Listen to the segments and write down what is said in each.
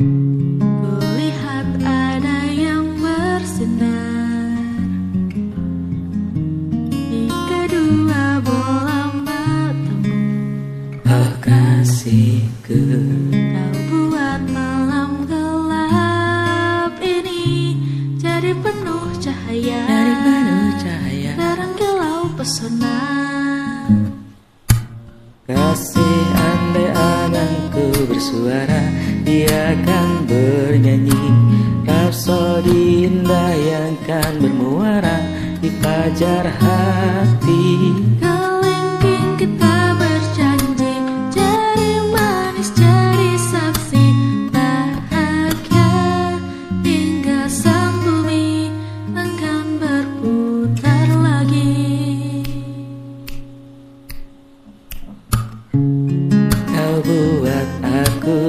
Kulihat ada yang bersinar Di kedua bola matamu Oh kasihku Kau buat malam gelap ini Jadi penuh cahaya. Dari penuh cahaya. Terang kilau pesona. Kasih andai anganku bersuara Dia akan bernyanyi. Rapsodi indah yang kan bermuara Di fajar hati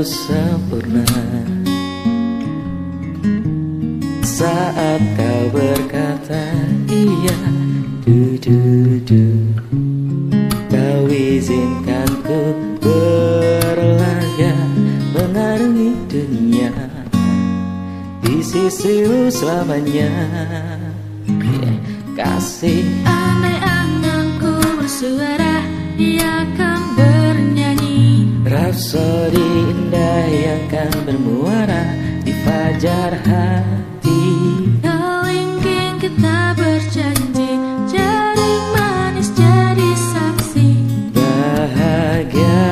sempurna Saat kau berkata iya du du du Kau izinkan ku berlaga Mengarungi dunia. Di sisimu selamanya. Kasih Andai anganku bersuara Dia akan bernyanyi. Rapsodi indah yang kan bermuara Di fajar hati. Kelingking kita berjanji Jadi manis jadi saksi. Bahagia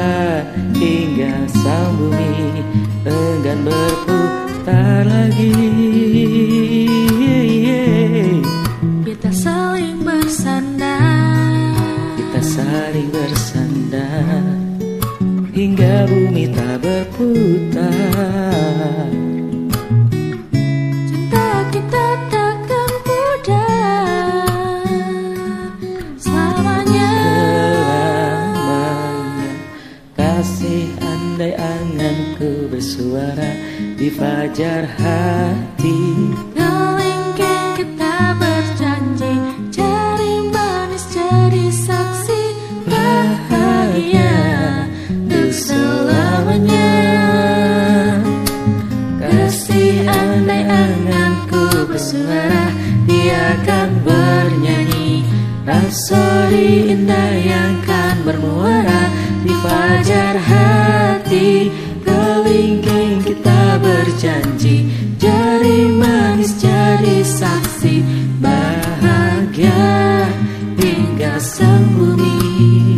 hingga sang bumi Enggan berputar lagi. Kita saling bersandar. Kita saling bersandar Hingga bumi tak berputar. Cinta kita takkan pudar. Selamanya. Selamanya. Kasih andai anganku bersuara Di fajar hati bersuara akan bernyanyi. Rapsodi indah yang kan bermuara Di fajar hati. Kelingking kita berjanji Jadi manis jadi saksi. Bahagia hingga sang bumi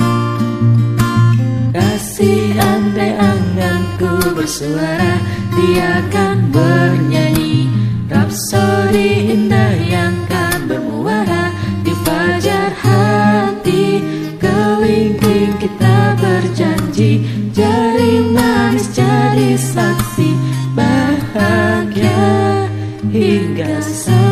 Kasih andai anganku bersuara Dia akan bernyanyi Rapsodi indah yang kan bermuara Di fajar hati. Kelingking kita berjanji Jadi manis jadi saksi Bahagia hingga sang